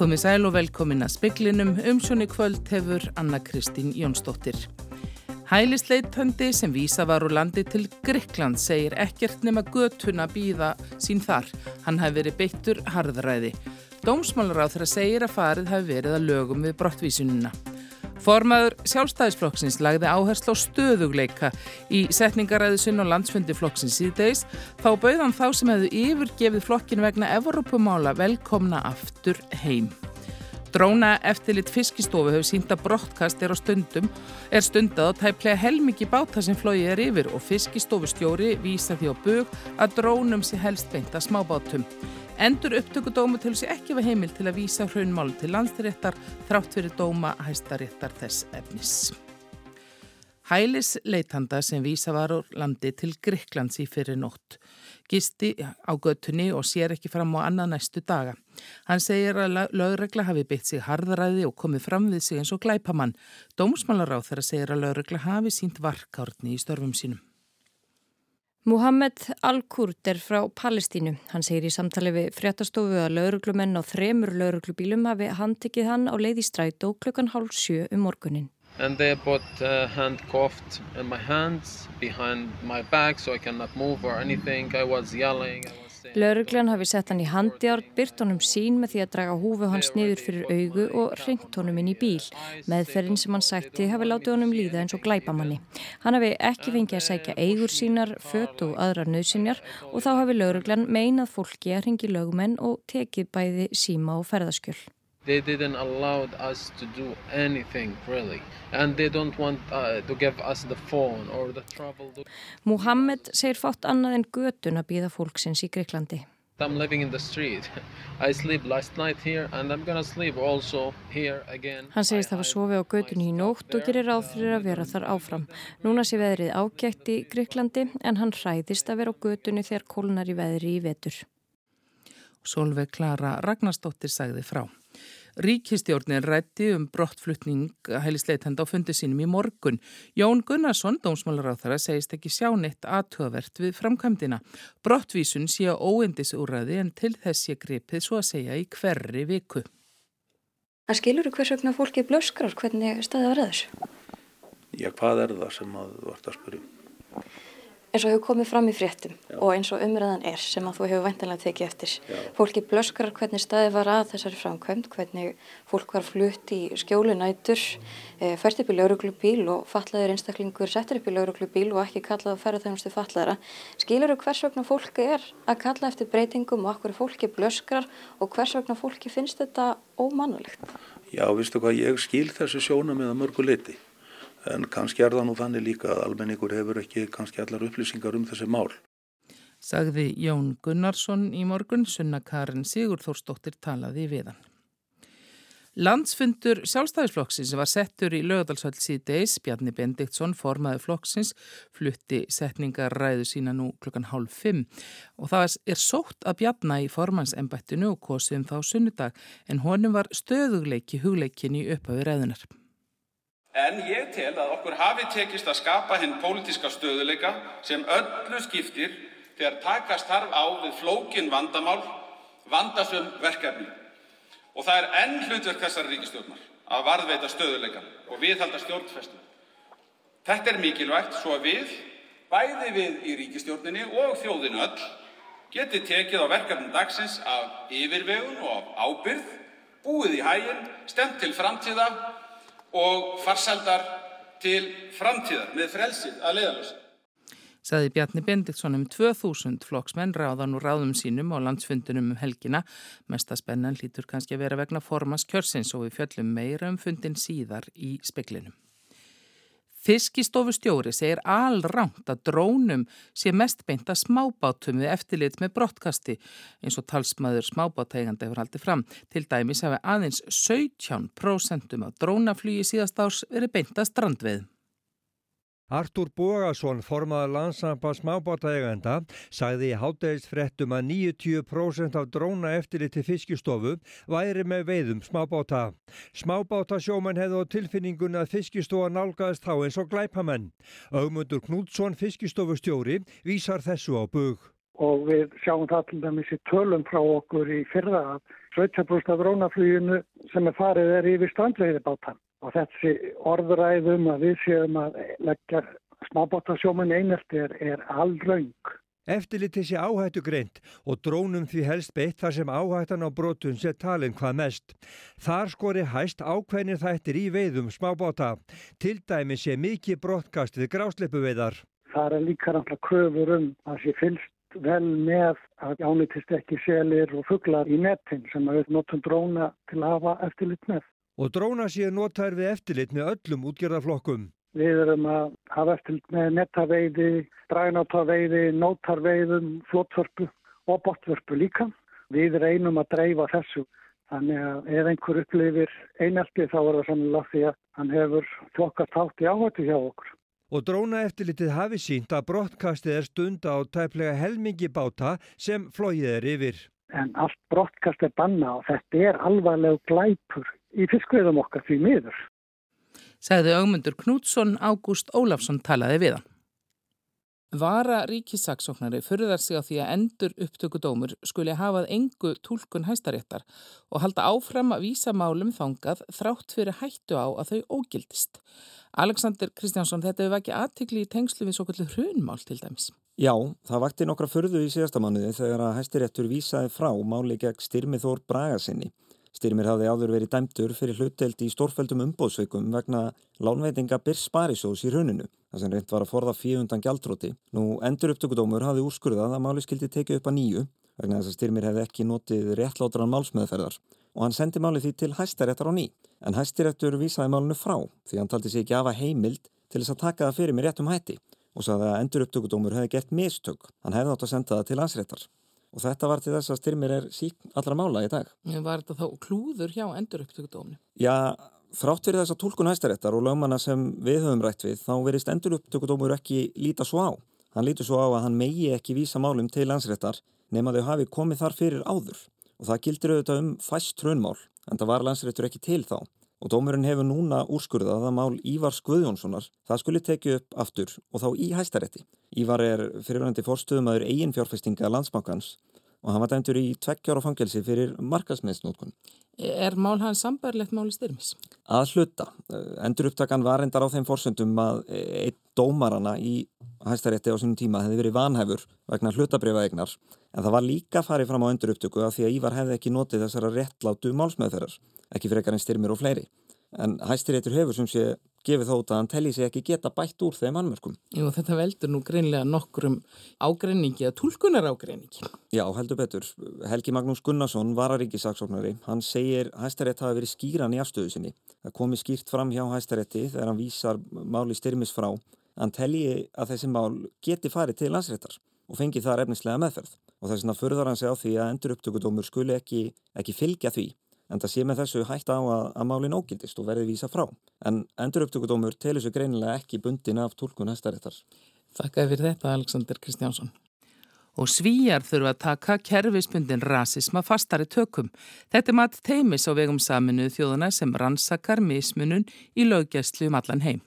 Komið sæl og velkomin að speklinum, umsjónu kvöld hefur Anna Kristín Jónsdóttir. Hælisleitandi sem vísa var úr landi til Grykkland segir ekkert nema göttuna býða sín þar. Hann hafi verið beittur harðræði. Dómsmálar á þeirra segir að farið hafi verið að lögum við brottvísununa. Formaður sjálfstæðisflokksins lagði áherslu á stöðugleika í setningaræðisinn og landsfundi flokksins síðdeis þá bauðan þá sem hefðu yfirgefið flokkin vegna Evropumála velkomna aftur heim. Dróna eftirlit fiskistofu hefur sínt að brottkast er, stundum, er stundað og tæplega helmikið báta sem flóið er yfir og fiskistofustjóri vísa því á bug að drónum sé helst beint að smábátum. Endur upptökudómu til þessi ekki var heimil til að vísa hraunmáli til landstyrréttar þrátt fyrir dóma hæstaréttar þess efnis. Hælis leitanda sem vísa var úr landi til Gríklands í fyrir nótt. Gisti á göttunni og sér ekki fram á annað næstu daga. Hann segir að lögregla hafi beitt sig harðaræði og komið fram við sig eins og glæpamann. Dómsmálar á þeirra segir að lögregla hafi sínt varkárni í störfum sínum. Muhammed Al-Kurd er frá Palestínu. Hann segir í samtali við fréttastofu að lauruglumenn á þremur lauruglubílum hafi handtekið hann á leið í strætó klukkan hálf sjö um morgunin. And they put uh, handcuffed in my hands behind my back so I cannot move or anything. I was yelling. Lauruglan hafi sett hann í handjárn, byrt honum sín með því að draga húfu hans niður fyrir augu og reynt honum inn í bíl. Meðferðin sem hann sætti hafi látið honum líða eins og glæpamanni. Hann hafi ekki fengið að sækja eigur sínar, fött og aðrar nöðsynjar og þá hafi lauruglan meinað fólki að ringi lögumenn og tekið bæði síma og ferðaskjöl. They didn't allow us to do anything really and they don't want uh, to give us the phone or the travel. Muhammed segir fátt annað en götun að býða fólksins í Greiklandi. I'm living in the street. I sleep last night here and I'm gonna sleep also here again. Hann segist það var sofið á götunni í nótt og gerir ráð fyrir að vera þar áfram. Núna sé veðrið ágætt í Greiklandi en hann hræðist að vera á götunni þegar kólnar í veðri í vetur. Solveig Klara Ragnarstóttir sagði frá. Ríkistjórnin rætti um brottflutning heilisleitenda á fundi sínum í morgun. Jón Gunnarsson, dómsmálar á þara, segist ekki sjá neitt aðtöðvert við framkvæmdina. Brottvísun sé á óendisúræði en til þess sé gripið svo að segja í hverri viku. Það skilur þú hvers vegna fólki blöskrar hvernig staðið var aðeins? Já, hvað er það sem að þú vart að spyrja? Eins og hefur komið fram í fréttum Já. og eins og umræðan er sem að þú hefur væntanlega tekið eftir. Já. Fólki blöskrar hvernig staði var að þessari framkvæmt, hvernig fólk var flutt í skjólunætur, e, fært upp í lauruglubíl og fallaður einstaklingur settur upp í lauruglubíl og ekki kallað að ferða þeimstu fallara. Skilur þú hvers vegna fólki er að kalla eftir breytingum og okkur fólki blöskrar og hvers vegna fólki finnst þetta ómannulegt? Já, vistu hvað, ég skil þessu sjóna með að mörgu liti en kannski er það nú þannig líka að almenningur hefur ekki kannski allar upplýsingar um þessi mál. Sagði Jón Gunnarsson í morgun, sunna Karin Sigurþórsdóttir talaði við hann. Landsfundur sjálfstæðisflokksins var settur í lögadalsvöld síðdeis. Bjarni Bendiktsson, formaði flokksins, flutti setningar ræðu sína nú klukkan hálf fimm og það er sótt að Bjarni í formansembettinu og kosið um þá sunnudag en honum var stöðugleiki hugleikin í upphafi ræðunar. En ég tel að okkur hafi tekist að skapa hinn pólitiska stöðuleika sem öllu skiptir þegar takast þarf á við flókin vandamál, vandasum verkefni. Og það er enn hlutverk þessari ríkistjórnar að varðveita stöðuleika og viðhalda stjórnfestu. Þetta er mikilvægt svo að við, bæði við í ríkistjórninni og þjóðinu öll, geti tekið á verkefnum dagsins af yfirvegun og af ábyrð, búið í hæginn, stemt til framtíða og farsaldar til framtíðar með frelsið að leiðalösa. Saði Bjarni Bendiktsson um 2000 flokksmenn ráðan úr ráðum sínum á landsfundunum um helgina. Mesta spennan lítur kannski að vera vegna formas kjörsins og við fjöllum meira um fundin síðar í speklinum. Fiskistofustjóri segir alrangt að drónum sé mest beint að smábátum við eftirlit með brottkasti eins og talsmaður smábátægandi hefur haldið fram. Til dæmis hafi aðeins 17% af drónaflugi síðast árs verið beint að strandveið. Artúr Bógason, formaður landsamba smábátaegenda, sagði í hátægisfrettum að 90% af dróna eftirliti fiskistofu væri með veiðum smábáta. Smábátasjóman hefði á tilfinningun að fiskistofa nálgæðist þá eins og glæpamenn. Augmundur Knútsson, fiskistofustjóri, vísar þessu á bug. og við sjáum það til dæmis í tölum frá okkur í fyrra að 17% af drónafluginu sem er farið er yfir strandveiði bátan og þessi orðræðum að við séum að leggja smábátasjóman einelti er, er allraung. Eftirliti sé áhættu greint og drónum því helst beitt þar sem áhættan á brotun sé talin hvað mest. Þar skori hæst ákveðnir þættir í veiðum smábáta. Til dæmi sé mikið brottkast við grásleipu veiðar. Það er líka náttúrulega kröfur um að sé fylst vel með að ánitist ekki selir og fugglar í nettin sem við notum dróna til að hafa eftirlit með. Og dróna séu notaður við eftirlit með öllum útgjörðaflokkum. Við erum að hafa eftir með nettaveiði, dragnátaveiði, nótarveiðum, flótvörpu og botvörpu líka. Við reynum að dreifa þessu. Þannig að ef einhver upplifir einelti þá er það sannlega því að hann hefur flokkast átt í áhættu hjá okkur. Og dróna eftirlitið hafi sínt að brottkastið er stund á tæplega helmingi báta sem flóið er yfir. En allt brottkast er banna og þetta er alvarleg glæpur í fiskveðum okkar því miður segði augmundur Knútsson Ágúst Ólafsson talaði við hann. Vara ríkisaksóknari förðar sig á því að endur upptökudómur skuli hafað engu tólkun hæstaréttar og halda áfram að vísa málum þangað þrátt fyrir hættu á að þau ógildist. Alexander Kristjánsson, þetta hefur ekki aðtikli í tengslu við svo kallur hrunmál til dæmis. Já, það vakti nokkra förðu í síðasta manniði þegar að hæstiréttur vísaði frá máli gegn styrmið Þór Bragasinni. Styrmir hafði áður verið dæmtur fyrir hlutdeldi í stórfældum umbóðsveikum vegna lánveitinga Byrs Sparisós í rauninu, þar sem reynd var að forða fíundan gjaldróti. Nú endur upptökudómur hafði úrskurðað að máli skildi tekið upp að nýju, vegna þess að Styrmir hefði ekki notið réttlátran málsmeðferðar og hann sendi máli því til hæstaréttar á ný. En hæstiréttur vísaði málinu frá því hann taldi sig ekki afa heimild til þess að taka það fyrir með réttum hætti og sagði að endur upptökudómur hefði gert mistök. Hann hefði átt að senda það til landsréttar og þetta var til þess að styrmir er sík allra mála í dag. Var þetta þá klúður hjá endurupptökudóminu? Já, þrátt fyrir þess að tólkun hæstaréttar og lögmanna sem við höfum rætt við þá verist endurupptökudómur ekki líta svo á. Hann lítur svo á að hann megi ekki vísa málum til landsréttar nema þau hafi komið þar fyrir áður og það gildir auðvitað um fæst trönmál en það var landsréttur ekki til þá og dómurinn hefur núna úrskurðað að mál Ívar Skvöðjónssonar það skulle tekið upp aftur og þá í hæstarétti. Ívar er fyrirvændi fórstuðumæður eigin fjárfestinga landsbankans og hann var dæmtur í tveggjára fangelsi fyrir markasmiðsnótkun. Er mál hans sambarlegt máli styrmis? Að hluta. Endur upptakan var endar á þeim fórsöndum að einn dómarana í hæstarétti á sínum tíma hefði verið vanhæfur vegna hlutabrifaegnar en það var líka farið fram á endur upptöku af því að Ívar hefði ekki notið þessara réttlátu málsmeðferðar ekki frekar en styrmir og fleiri. En hæstiréttur hefur sem sé gefið þótt að hann telli sig ekki geta bætt úr þeim anmörkum. Jú, þetta veldur nú greinlega nokkurum ágreiningi eða tólkunar ágreiningi. Já, heldur betur. Helgi Magnús Gunnarsson, vararíkisaksóknari, hann segir hæstarétt hafi verið skýran í afstöðu sinni. Það komi skýrt fram hjá hæstarétti þegar hann vísar máli styrmis frá. Hann telli að þessi mál geti farið til landsréttar og fengi þar efnislega meðferð. Og þess vegna förðar hann sig á því að endurupptökudómur skuli ekki, ekki fylgja því en það sé með þessu hægt á að, að málinn ógildist og verði vísa frá. En enduröptökudómur telur sér greinilega ekki bundin af tólkun hæstaréttar. Þakkaði fyrir þetta Alexander Kristjánsson. Og svíjar þurfa að taka kerfispundin rasisma fastari tökum. Þetta er mat teimis á vegum saminuð þjóðuna sem rannsakar mismunun í lögjæslu um allan heim.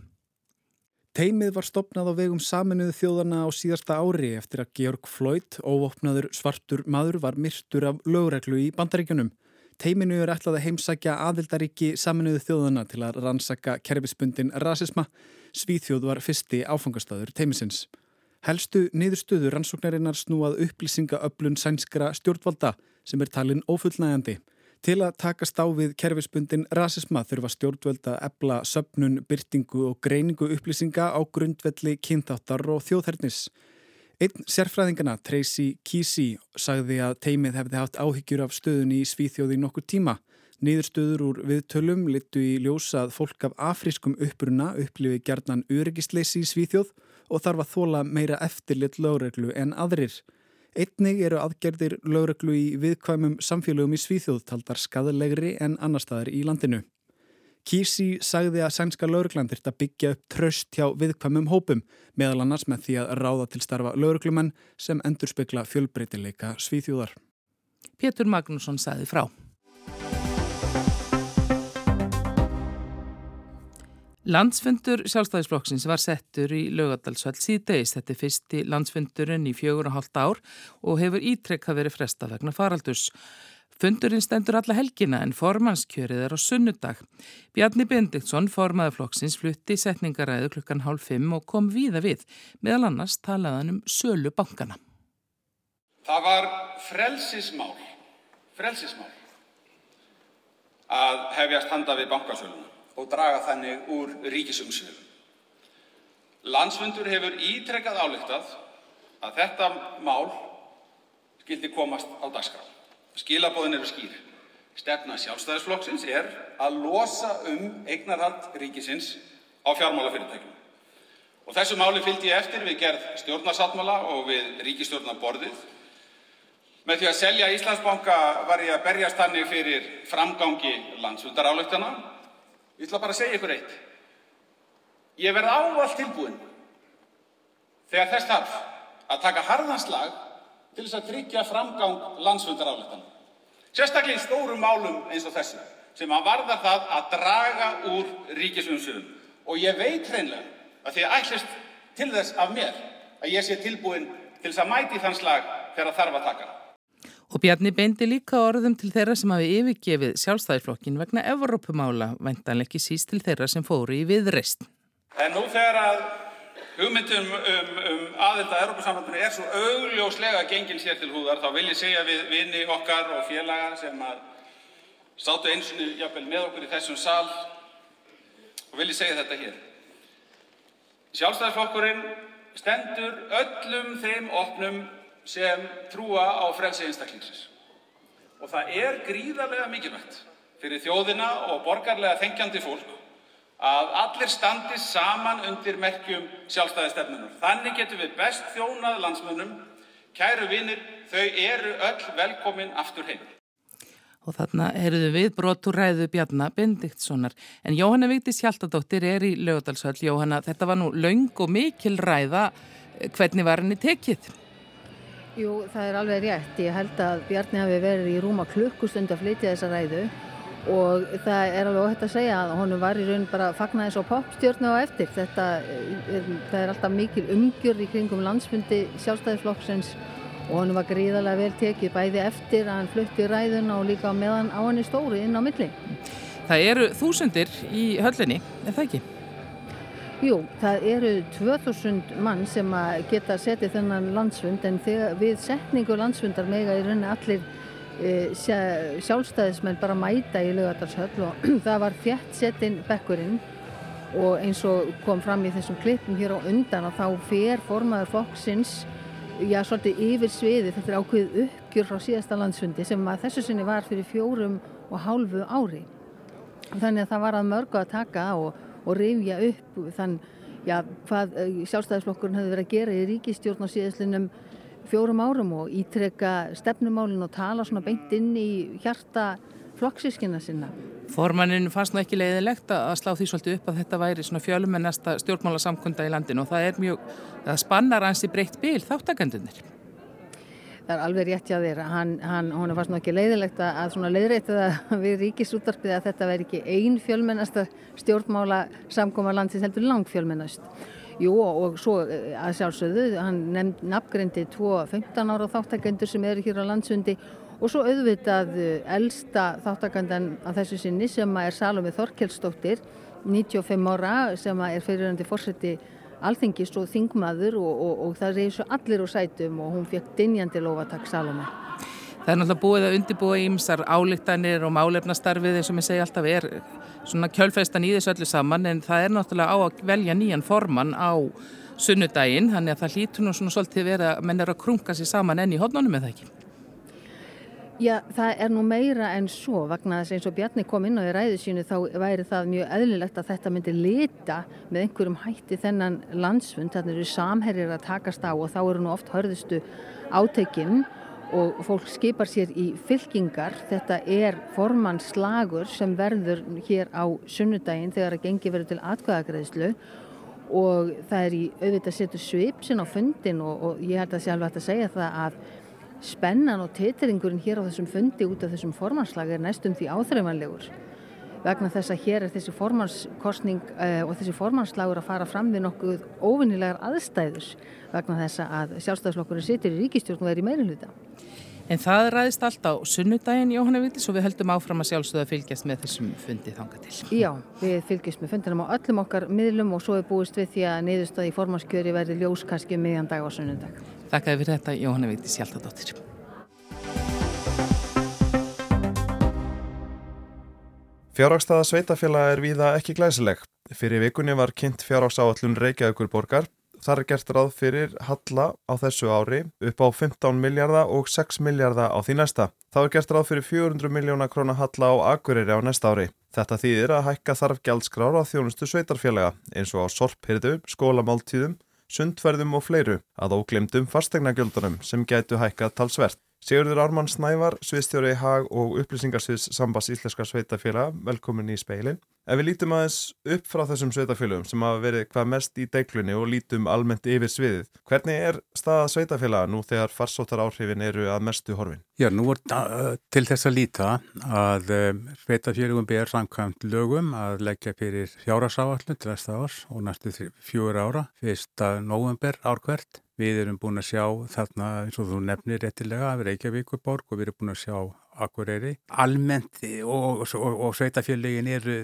Teimið var stopnað á vegum saminuðu þjóðana á síðasta ári eftir að Georg Floyd, óvopnaður svartur maður, var myrtur af lögreglu í bandaríkunum. Teiminu er ætlað að heimsækja aðildaríki saminuðu þjóðana til að rannsaka kerfispundin rasisma. Svíþjóð var fyrsti áfangastadur teimisins. Helstu niðurstöður rannsóknarinnar snúað upplýsingaöflun sænskra stjórnvalda sem er talin ofullnægandi. Til að takast á við kerfispundin rasisma þurfa stjórnvalda ebla söpnun, byrtingu og greiningu upplýsinga á grundvelli kynþáttar og þjóðhernis. Einn sérfræðingana, Tracy Kesey, sagði að teimið hefði haft áhyggjur af stöðunni í Svíþjóði nokkur tíma. Niðurstöður úr viðtölum litu í ljósa að fólk af afrískum uppruna upplifi gerðnan öryggisleysi í Svíþjóð og þarf að þóla meira eftirlit lögreglu en aðrir. Einnig eru aðgerðir lögreglu í viðkvæmum samfélögum í Svíþjóð taldar skadalegri en annar staðar í landinu. Kísi sagði að sænska lauruglan þurft að byggja upp tröst hjá viðkvæmum hópum meðal annars með því að ráða til starfa lauruglumenn sem endur spekla fjölbreytileika svíþjóðar. Pétur Magnússon sagði frá. Landsfundur sjálfstæðisflokksins var settur í lögadalsvall síðdeis. Þetta er fyrsti landsfundurinn í fjögur og hálft ár og hefur ítrekka verið fresta vegna faraldus. Fundurinn stendur alla helgina en formannskjörið er á sunnudag. Bjarni Bendiktsson, formaður flokksins, flutti setningaræðu klukkan hálf fimm og kom víða við. Meðal annars talaðan um sölu bankana. Það var frelsismál, frelsismál að hefjast handa við bankasöluna og draga þannig úr ríkisumsviðum. Landsfundur hefur ítrekkað álíktað að þetta mál skildi komast á dagskrá. Skilabóðin eru skýr. Stefna sjálfstæðisflokksins er að losa um eignarhald ríkisins á fjármálafyrirtækjum. Og þessu máli fylgdi ég eftir við gerð stjórnarsáttmála og við ríkistjórnarborðið. Með því að selja Íslandsbanka var ég að berjast þannig fyrir framgangi landsfundaráleiktana Ég ætla bara að segja ykkur eitt. Ég verð ávall tilbúin þegar þess þarf að taka harðanslag til þess að tryggja framgang landsfundaráleitana. Sérstaklega í stórum málum eins og þessu sem að varða það að draga úr ríkisumsöðum. Og ég veit hreinlega að þið ætlist til þess af mér að ég sé tilbúin til þess að mæti þann slag þegar þarf að taka. Og Bjarni beindi líka orðum til þeirra sem hafi yfirgefið sjálfstæðisflokkin vegna Evrópumála, væntanlega ekki síst til þeirra sem fóru í viðreist. En nú þegar að hugmyndum um, um aðelda Evrópusambandinu er svo augljóslega gengil sér til húðar, þá vil ég segja við vini okkar og félaga sem að sátu einsinu jafnvel með okkur í þessum sal og vil ég segja þetta hér. Sjálfstæðisflokkurinn stendur öllum þeim opnum sem trúa á frelsi einstaklingsins. Og það er gríðarlega mikilvægt fyrir þjóðina og borgarlega þengjandi fólk að allir standi saman undir merkjum sjálfstæðistefnunar. Þannig getum við best þjónað landsmönnum. Kæru vinir, þau eru öll velkomin aftur heim. Og þarna eruðu við broturæðu Bjarnar Bendiktssonar. En Jóhanna Víktis Hjaltadóttir er í lögadalsvöld. Jóhanna, þetta var nú laung og mikil ræða. Hvernig var henni tekið? Jú, það er alveg rétt. Ég held að Bjarni hafi verið í rúma klukkustund að flytja þessa ræðu og það er alveg óhætt að segja að honum var í raun bara fagnæðis og popstjórnu á eftir. Þetta er, það er alltaf mikil umgjörð í kringum landsfundi sjálfstæðisflokksins og honum var gríðarlega vel tekið bæði eftir að hann flutti ræðuna og líka meðan á henni stóri inn á milli. Það eru þúsundir í höllinni, er það ekki? Jú, það eru 2000 mann sem geta setið þennan landsfund en þegar, við setningu landsfundar mega í rauninni allir sjálfstæðismenn bara mæta í lögadarshöll og það var þjætt setinn bekkurinn og eins og kom fram í þessum klippum hér á undan og þá fer formaður fóksins já, svolítið yfir sviði, þetta er ákveð uppgjur frá síðasta landsfundi sem að þessu sinni var fyrir fjórum og hálfu ári. Þannig að það var að mörgu að taka og og rifja upp þann, já, hvað eh, sjálfstæðisflokkurinn hefði verið að gera í ríkistjórn á síðastlinnum fjórum árum og ítrekka stefnumálinn og tala svona beint inn í hjarta flokksískina sinna. Formannin fannst nú ekki leiðilegt að slá því svolítið upp að þetta væri svona fjölumennasta stjórnmálasamkunda í landinu og það er mjög, það spannar hans í breytt bíl þáttakendunir það er alveg rétt hjá þér. Hann, hann, var svona ekki leiðilegt að svona leiðrættu það við ríkisúttarpið að þetta veri ekki ein fjölmennasta stjórnmála samkoma landsins heldur lang fjölmennast Jú og svo eh, að sjálfsögðu hann nefnd nafngreindi 2-15 ára þáttakendur sem eru hér á landsundi og svo auðvitað eh, elsta þáttakendan að þessu sinni sem er Salome Þorkelsdóttir 95 ára sem er fyriröndi fórseti alþingist og þingmaður og, og, og það reyðs allir úr sætum og hún fekk dinjandi lofatak Salome. Það er náttúrulega búið að undirbúa ímsar álíktanir og málefnastarfið eins og mér segja alltaf er svona kjölfestan í þessu öllu saman en það er náttúrulega á að velja nýjan formann á sunnudaginn þannig að það hlýtur nú svona svolítið verið að menn er að krunga sér saman enn í hodnunum eða ekki. Já, það er nú meira en svo vegna þess eins og Bjarni kom inn á í ræðu sínu þá væri það mjög eðlilegt að þetta myndi lita með einhverjum hætti þennan landsfund, þannig eru samherjar að takast á og þá eru nú oft hörðustu átekinn og fólk skipar sér í fylkingar. Þetta er formannslagur sem verður hér á sunnudaginn þegar að gengi verður til atkvæðagreðslu og það er í auðvitað setur svipsin á fundin og, og ég held að sjálf að segja það að spennan og titringurinn hér á þessum fundi út af þessum formanslag er næstum því áþreifanlegur. Vegna þess að hér er þessi formannskostning uh, og þessi formannslagur að fara fram við nokkuð óvinnilegar aðstæður vegna þess að sjálfstæðslokkurinn situr í ríkistjórn og er í meirinu En það ræðist allt á sunnudaginn, Jóhanna Villis, og við höldum áfram að sjálfsögða að fylgjast með þessum fundi þanga til. Já, við fylgjast með fundinum á öllum okkar miðlum og svo er búist við því að niðurstaði í formanskjöri verði ljóskaski um miðjan dag á sunnudag. Þakkaði fyrir þetta, Jóhanna Villis Hjaltadóttir. Fjárhákstaða sveitafélag er víða ekki glæsileg. Fyrir vikunni var kynnt fjárháksáallun Reykjavíkur borgar Þar er gert ráð fyrir halla á þessu ári upp á 15 miljardar og 6 miljardar á því næsta. Þá er gert ráð fyrir 400 miljóna krónar halla á Akureyri á næsta ári. Þetta þýðir að hækka þarf gjaldskrár á þjónustu sveitarfélaga eins og á sorphyrðu, skólamáltíðum, sundverðum og fleiru að óglemdum fastegnagjöldunum sem gætu hækkað talsvert. Sigurður Ármann Snævar, sviðstjóri Hag og upplýsingarsviðs Sambas Íslenska Sveitafélag, velkomin í speilin. Ef við lítum aðeins upp frá þessum sveitafélagum sem hafa verið hvað mest í deiklunni og lítum almennt yfir sviðið, hvernig er staða sveitafélaga nú þegar farsóttar áhrifin eru að mestu horfin? Já, nú er til þess að líta að sveitafélagum ber samkvæmt lögum að leggja fyrir fjárasávallun til þesta árs og næstu fjóra ára, fyrsta november árkvert. Við erum búin að sjá þarna eins og þú nefnir réttilega af Reykjavíkuborg og við erum búin að sjá Akureyri. Almennt og, og, og sveitafjöldegin eru,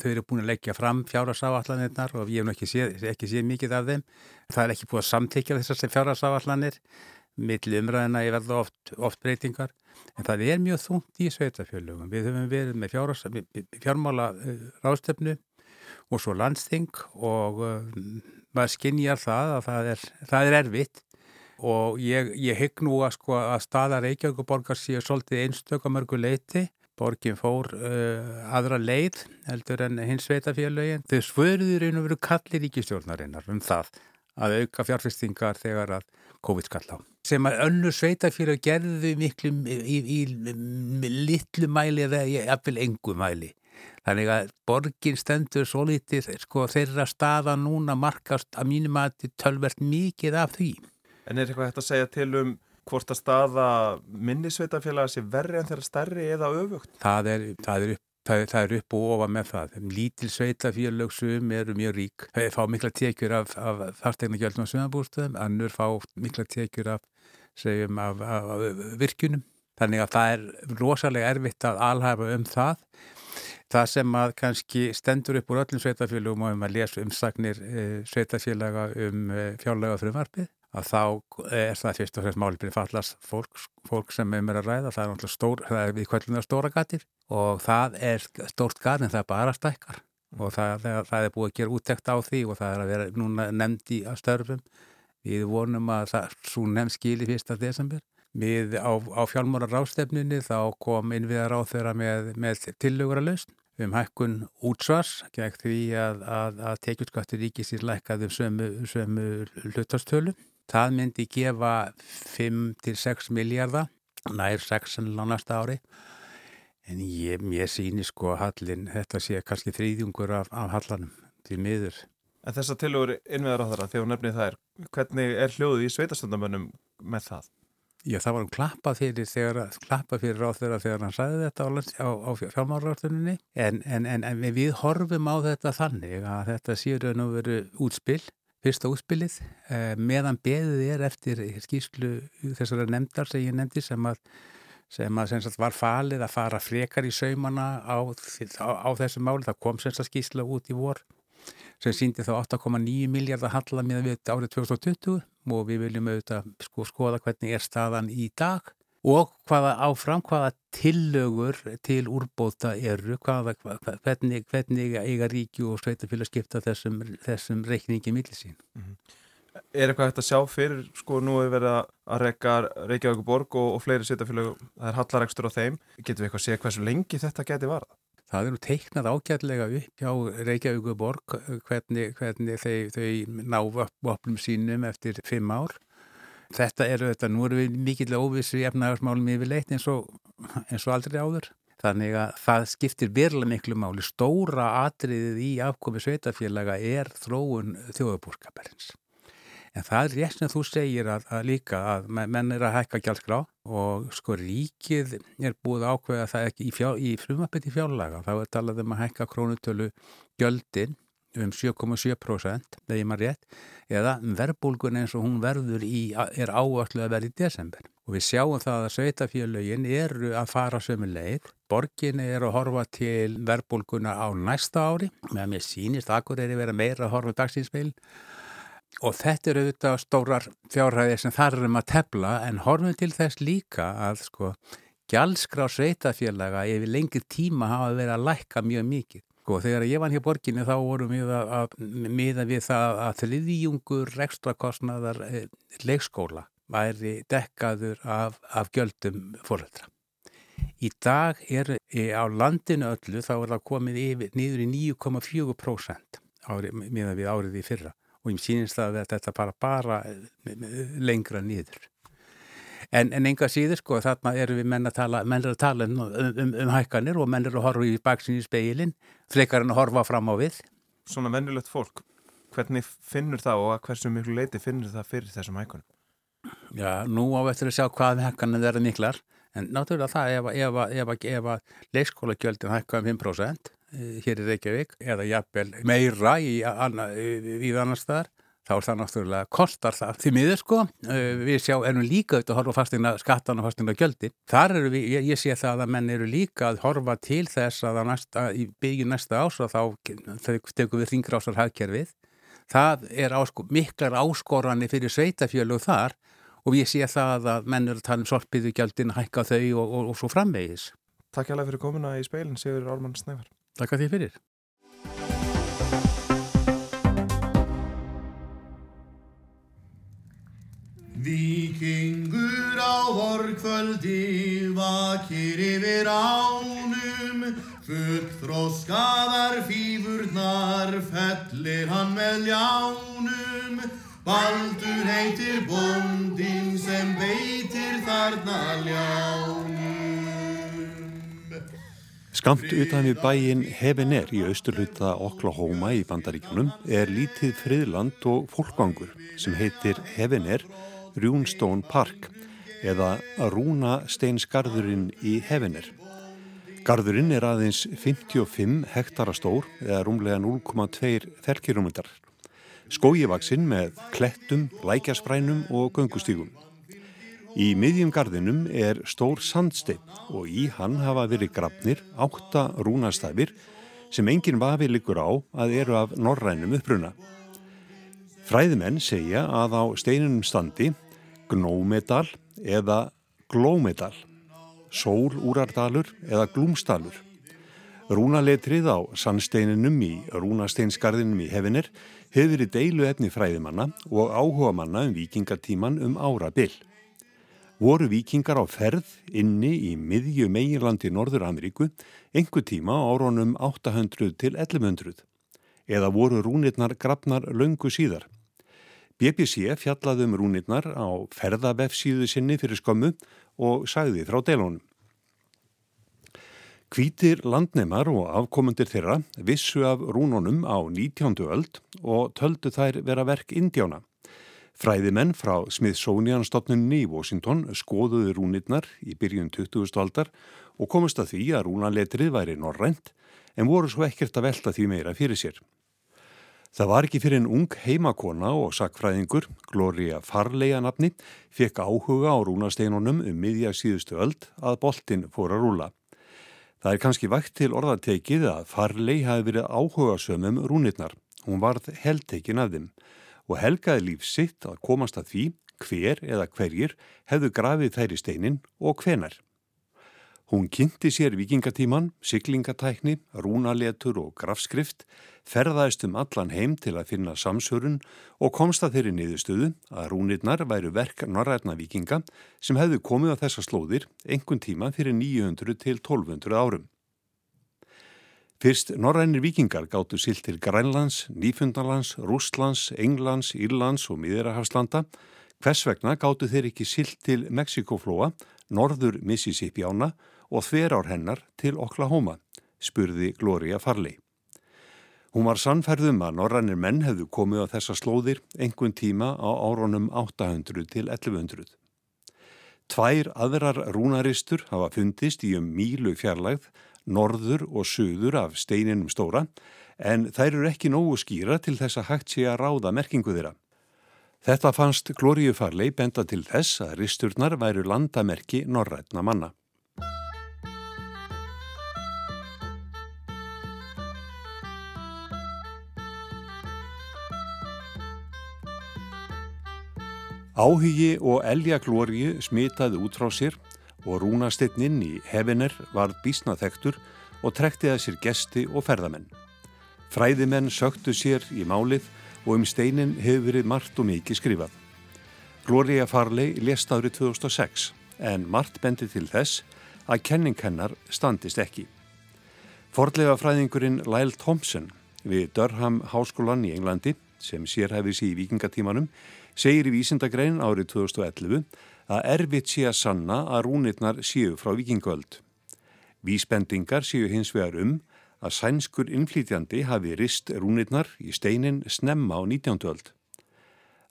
þau eru búin að leggja fram fjárarsáallanirnar og við hefum ekki séð, ekki séð mikið af þeim. Það er ekki búin að samtekja þessar fjárarsáallanir, mittl umræðina er verða oft, oft breytingar. En það er mjög þungt í sveitafjöldegum. Við höfum verið með fjármála eh, rástefnu og svo landsting og um, maður skinnjar það að það er, það er erfitt og ég, ég hygg nú að, sko, að staða Reykjavíkuborgar séu svolítið einstökamörgu leiti. Borgin fór uh, aðra leið heldur en hins sveitafélagin. Þau svöruður einu veru kallir ríkistjórnarinnar um það að auka fjárfestingar þegar að COVID skall á. Sem að önnu sveitafélag gerðu miklu í, í, í litlu mæli eða eppil engu mæli. Þannig að borgin stendur svo litið sko, þeirra staða núna markast að mínum að tölvert mikið af því. En er eitthvað hægt að segja til um hvort að staða minnisveitafélaga sé verri en þeirra stærri eða öfugt? Það er, það er upp. Það, það er upp og ofa með það. Lítil sveitafélagsum eru mjög rík. Fá mikla tekjur af, af þarstegna gjöldum og sögambúrstöðum, annur fá mikla tekjur af, segjum, af, af, virkunum. Þannig að það er rosalega erfitt að alhafa um það. Það sem að kannski stendur upp úr öllum sveitafélagum og um að lesa umsagnir e, sveitafélaga um e, fjárlega frumvarpið að þá er það fyrst og fremst málipinni fallast fólk, fólk sem er með að ræða, það er náttúrulega stór, það er við kvöldinu stóra gatir og það er stórt gat en það er bara stækkar og það, það, það er búið að gera úttekt á því og það er að vera núna nefnd í störfum. Við vonum að það svo nefnd skili fyrsta desember. Við á, á fjálmóra rástefnunni þá kom innviðar á þeirra með, með tillögur að lausn um hækkun útsvars gegn því að, að, að tekjutskattur ríkisins lækkaðum sömu, sömu hlutastölu Það myndi gefa 5-6 miljardar, nær 6 á næsta ári. En ég, ég síni sko að hallin, þetta sé kannski þrýðjungur af, af hallanum til miður. En þess að tilur innveðar á þeirra, þegar hún nefnið það er, hvernig er hljóðið í sveitastöndamönnum með það? Já, það var hann klappað fyrir, þegar, klappað fyrir á þeirra þegar hann sæði þetta á, á, á fjármárráttuninni. En, en, en, en við horfum á þetta þannig að þetta séur að nú veru útspill fyrsta útspilið eh, meðan beðið er eftir skýrslu þessara nefndar sem ég nefndi sem að, sem að sem var falið að fara frekar í saumana á, á, á þessu máli. Það kom sem sagt skýrsla út í vor sem síndi þá 8,9 miljardar handla með við árið 2020 og við viljum auðvitað sko, skoða hvernig er staðan í dag og hvaða áfram, hvaða tillögur til úrbóta eru, hvaða, hvernig, hvernig eiga ríki og sveitafélag skipta þessum, þessum reikningi millisín. Mm -hmm. Er eitthvað hægt að sjá fyrir, sko nú er verið að reyka Reykjavík borg og, og fleiri sveitafélag, það er hallaregstur á þeim, getur við eitthvað að segja hversu lengi þetta geti varða? Það er nú teiknað ágætlega upp hjá Reykjavík borg hvernig, hvernig þau, þau ná vöpnum sínum eftir fimm ár Þetta eru þetta, nú erum við mikill óvissu í efnaðarsmálum yfirleitt eins og, eins og aldrei áður. Þannig að það skiptir verlega miklu máli. Stóra atriðið í afkomi sveitafélaga er þróun þjóðabúrskaparins. En það er rétt sem þú segir að, að líka að menn er að hækka gjaldskrá og sko ríkið er búið ákveða það ekki í, fjár, í frumapiti fjárlaga. Þá er talað um að hækka krónutölu gjöldin um 7,7% þegar maður rétt eða verbulgun eins og hún verður í, er áallu að verða í desember. Og við sjáum það að sveitafélögin eru að fara sömu leið. Borgin er að horfa til verbulguna á næsta ári meðan mér sínist akkur er að vera meira að horfa dagsinspeil Og þetta eru auðvitað stórar fjárhæðir sem þar erum að tefla en horfum til þess líka að sko gjaldskrá sveitafélaga yfir lengri tíma hafa verið að lækka mjög mikið. Sko þegar ég var hér borginni þá vorum við að, að miða við það að þriðjungur rekstrakostnaðar e, leikskóla væri dekkaður af, af gjöldum fóröldra. Í dag er á landinu öllu þá er það komið yfir nýður í 9,4% miða við árið í fyrra og ég sínist að þetta bara bara eh, lengra nýður. En, en enga síður sko þarna eru við menn að tala, menn að tala um, um, um hækkanir og menn eru að horfa í baksin í speilin, frekar en að horfa fram á við. Svona vennulegt fólk, hvernig finnur það og hversu miklu leiti finnur það fyrir þessum hækkanum? Já, nú á eftir að sjá hvað hækkanir verður miklar, en náttúrulega það ef, að leikskóla gjöldin hækka um 5% Eh, hér í Reykjavík eða jafnvel meira í, í annar staðar þá er það náttúrulega kostar það. Því miður sko eh, við sjá ennum líka auðvitað að horfa fastina skattan og fastina gjöldi þar eru við, ég, ég sé það að menn eru líka að horfa til þess að næsta, í byggjum næsta ás og þá tekum við þingrásar hagkerfið. Það er ásko, miklar áskorani fyrir sveitafjölu þar og ég sé það að menn eru að tala um sorpiðu gjaldin, hækka þau og, og, og svo framvegis. Takk hjá fyrir komuna í speilin, Sigur Ármann Snævar. Takk að því fyrir. Vikingur á vorkvöldi vakir yfir ánum. Fullþróskaðar fýfurnar fellir hann með ljánum. Baldur heitir bondin sem beitir þarna ljánum. Skamt utan við bæin Hevener í austurluta Oklahoma í Bandaríkjunum er lítið friðland og fólkvangur sem heitir Hevener Runestone Park eða Rúnasteinsgarðurinn í Hevener. Garðurinn er aðeins 55 hektara stór eða rúmlega 0,2 ferkirumundar. Skójivaksinn með klettum, lækjasprænum og göngustígum. Í miðjum gardinum er stór sandstein og í hann hafa verið grafnir átta rúnastafir sem enginn vafi likur á að eru af norrænum uppruna. Fræðimenn segja að á steinunum standi gnómedal eða glómedal, sólúrardalur eða glúmstalur. Rúnaletrið á sandsteininum í rúnasteinsgarðinum í hefinir hefur verið deilu efni fræðimanna og áhuga manna um vikingatíman um ára byll voru vikingar á ferð inni í miðju meginlandi Norður Ameríku einhver tíma áronum 800 til 1100 eða voru rúnirnar grafnar löngu síðar. BBC fjallaði um rúnirnar á ferðabefsíðu sinni fyrir skömmu og sagði frá delónum. Kvítir landnemar og afkomundir þeirra vissu af rúnunum á 19. öld og töldu þær vera verk indjána. Fræðimenn frá Smithsonian-stofnunni í Washington skoðuðu rúnirnar í byrjun 20. aldar og komist að því að rúnaletrið væri norrænt en voru svo ekkert að velta því meira fyrir sér. Það var ekki fyrir en ung heimakona og sakfræðingur, Gloria Farleia nafni, fekk áhuga á rúnasteinunum um miðja síðustu öld að boltin fór að rúla. Það er kannski vægt til orðatekið að Farlei hafi verið áhuga sömum rúnirnar. Hún varð heldtekin af þeim og helgaði líf sitt að komast að því hver eða hverjir hefðu grafið þær í steinin og hvenar. Hún kynnti sér vikingatíman, siglingatækni, rúnaletur og grafskrift, ferðaðist um allan heim til að finna samsörun og komst að þeirri niðurstöðu að rúnirnar væru verk norrætna vikinga sem hefðu komið á þessa slóðir einhvern tíma fyrir 900 til 1200 árum. Fyrst norrænir vikingar gáttu silt til Grænlands, Nýfundalands, Rústlands, Englands, Írlands og Miðurahafslanda. Hvers vegna gáttu þeir ekki silt til Mexikoflóa, norður Mississippi ána og þver ár hennar til Oklahoma, spurði Gloria Farley. Hún var sannferðum að norrannir menn hefðu komið á þessa slóðir einhvern tíma á áronum 800 til 1100. Tvær aðrar rúnaristur hafa fundist í um mílu fjarlægð, norður og söður af steininum stóra, en þær eru ekki nógu skýra til þess að hægt sé að ráða merkingu þeirra. Þetta fannst Glóriu Farley benda til þess að risturnar væru landamerki norrætna manna. Áhugi og eljaglóriu smitaði út frá sér og rúnasteinninn í hefiner varð bísnaþektur og trekkti að sér gesti og ferðamenn. Fræðimenn söktu sér í málið og um steinin hefur verið margt og mikið skrifað. Gloria Farley lest árið 2006 en margt bendi til þess að kenninkennar standist ekki. Fordlega fræðingurinn Lyle Thompson við Durham Háskólan í Englandi sem sérhæfis í vikingatímanum segir í vísindagrein árið 2011 að erfitt sé að sanna að rúnirnar séu frá vikingöld. Vísbendingar séu hins vegar um að sænskur innflýtjandi hafi rist rúnirnar í steinin snemma á 19. öld.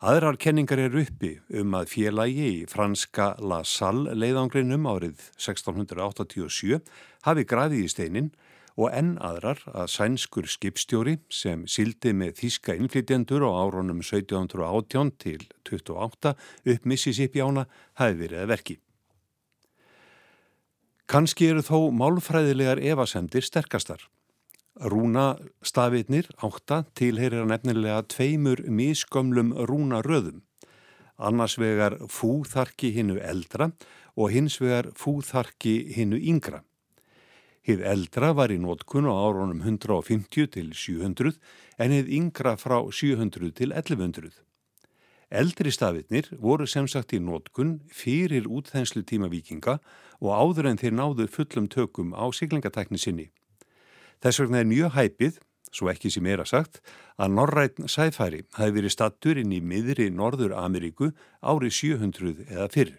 Aðrar kenningar eru uppi um að félagi í franska La Salle leiðangrinum árið 1687 hafi grafið í steinin og enn aðrar að sænskur skipstjóri sem sildi með þíska innflytjendur á áronum 1718 til 28 upp Mississippi ána hafi verið að verki. Kanski eru þó málfræðilegar evasendir sterkastar. Rúna stafirnir átta tilherir nefnilega tveimur misgömlum rúnaröðum. Annars vegar fúþarki hinnu eldra og hins vegar fúþarki hinnu yngra. Hið eldra var í nótkun á árunum 150 til 700 en hið yngra frá 700 til 1100. Eldri stafirnir voru sem sagt í nótkun fyrir útþenslu tíma vikinga og áður en þeir náðu fullum tökum á siglingatekni sinni. Þess vegna er mjög hæpið, svo ekki sem er að sagt, að Norrætn sæfæri hafi verið stattur inn í miðri Norður Ameríku árið 700 eða fyrr.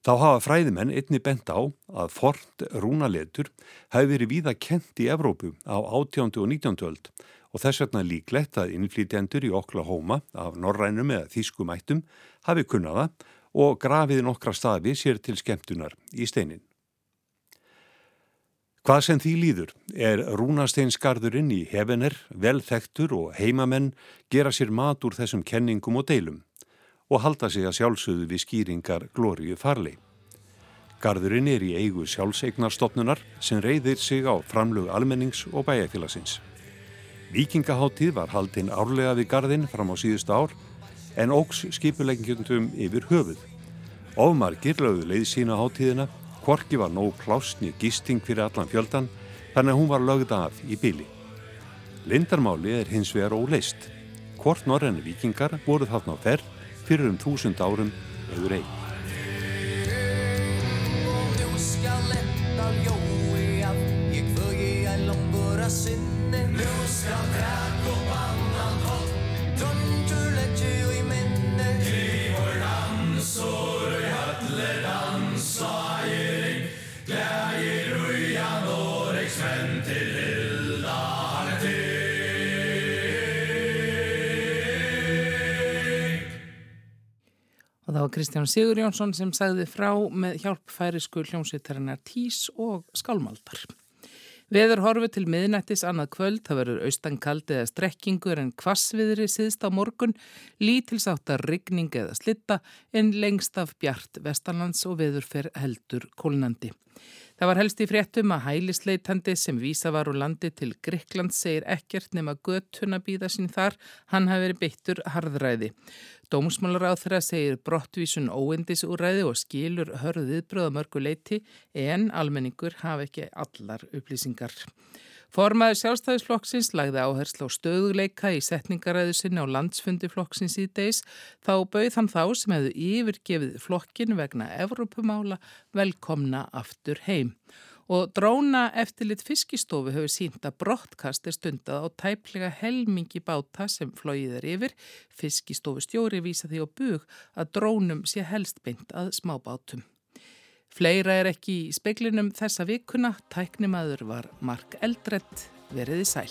Þá hafa fræðimenn einni bent á að fornt rúnaletur hafi verið víða kent í Evrópu á 18. og 19. öld og þess vegna líklegt að innflýtjendur í Oklahoma af norrænum eða þýskumættum hafi kunnaða og grafið nokkra stafi sér til skemmtunar í steinin. Hvað sem því líður er rúnasteinsgarðurinn í hefenir, velþektur og heimamenn gera sér mat úr þessum kenningum og deilum og halda sig að sjálfsögðu við skýringar glóriu farli. Garðurinn er í eigu sjálfsegnarstofnunar sem reyðir sig á framlög almennings og bæjarfélagsins. Vikingaháttíð var haldinn árlega við garðinn fram á síðust ár en ógs skipuleikingjöndum yfir höfuð. Ofmargir lögðu leið sína háttíðina, Korki var nóg plásni gisting fyrir allan fjöldan þannig að hún var lögð af í bíli. Lindarmáli er hins vegar óleist. Hvort norræni vikingar voru þarna á ferð fyrir um þúsund árum auður eig. Var Kristján Sigur Jónsson sem sagði frá með hjálp færisku hljómsveitarinnar Tís og Skálmaldar. Veður horfi til miðnættis annað kvöld, það verður austankald eða strekkingur en kvassviðri síðst á morgun, lítilsáttar rigning eða slitta en lengst af bjart vestanlands og veður fer heldur kólnandi. Það var helst í fréttum að hælisleitandi sem vísa var úr landi til Grekland segir ekkert nema göttuna býða sín þar, hann hafi verið beittur harðræði. Dómsmálar á þeirra segir brottvísun óendis úræði og skilur hörðið bröðamörgu leiti en almenningur hafi ekki allar upplýsingar. Formaður sjálfstæðisflokksins lagði áherslu á stöðuleika í setningaræðu sinni á landsfundi flokksins í deis þá bauð hann þá sem hefðu yfirgefið flokkin vegna Evrópumála velkomna aftur heim. Og dróna eftirlit fiskistofu hefur sínt að brottkast er stundað á tæplega helmingi báta sem flóið er yfir. Fiskistofu stjóri vísa því á bug að drónum sé helst beint að smábátum. Fleira er ekki í speklinum þessa vikuna, tæknimaður var Mark Eldredd, veriði sæl.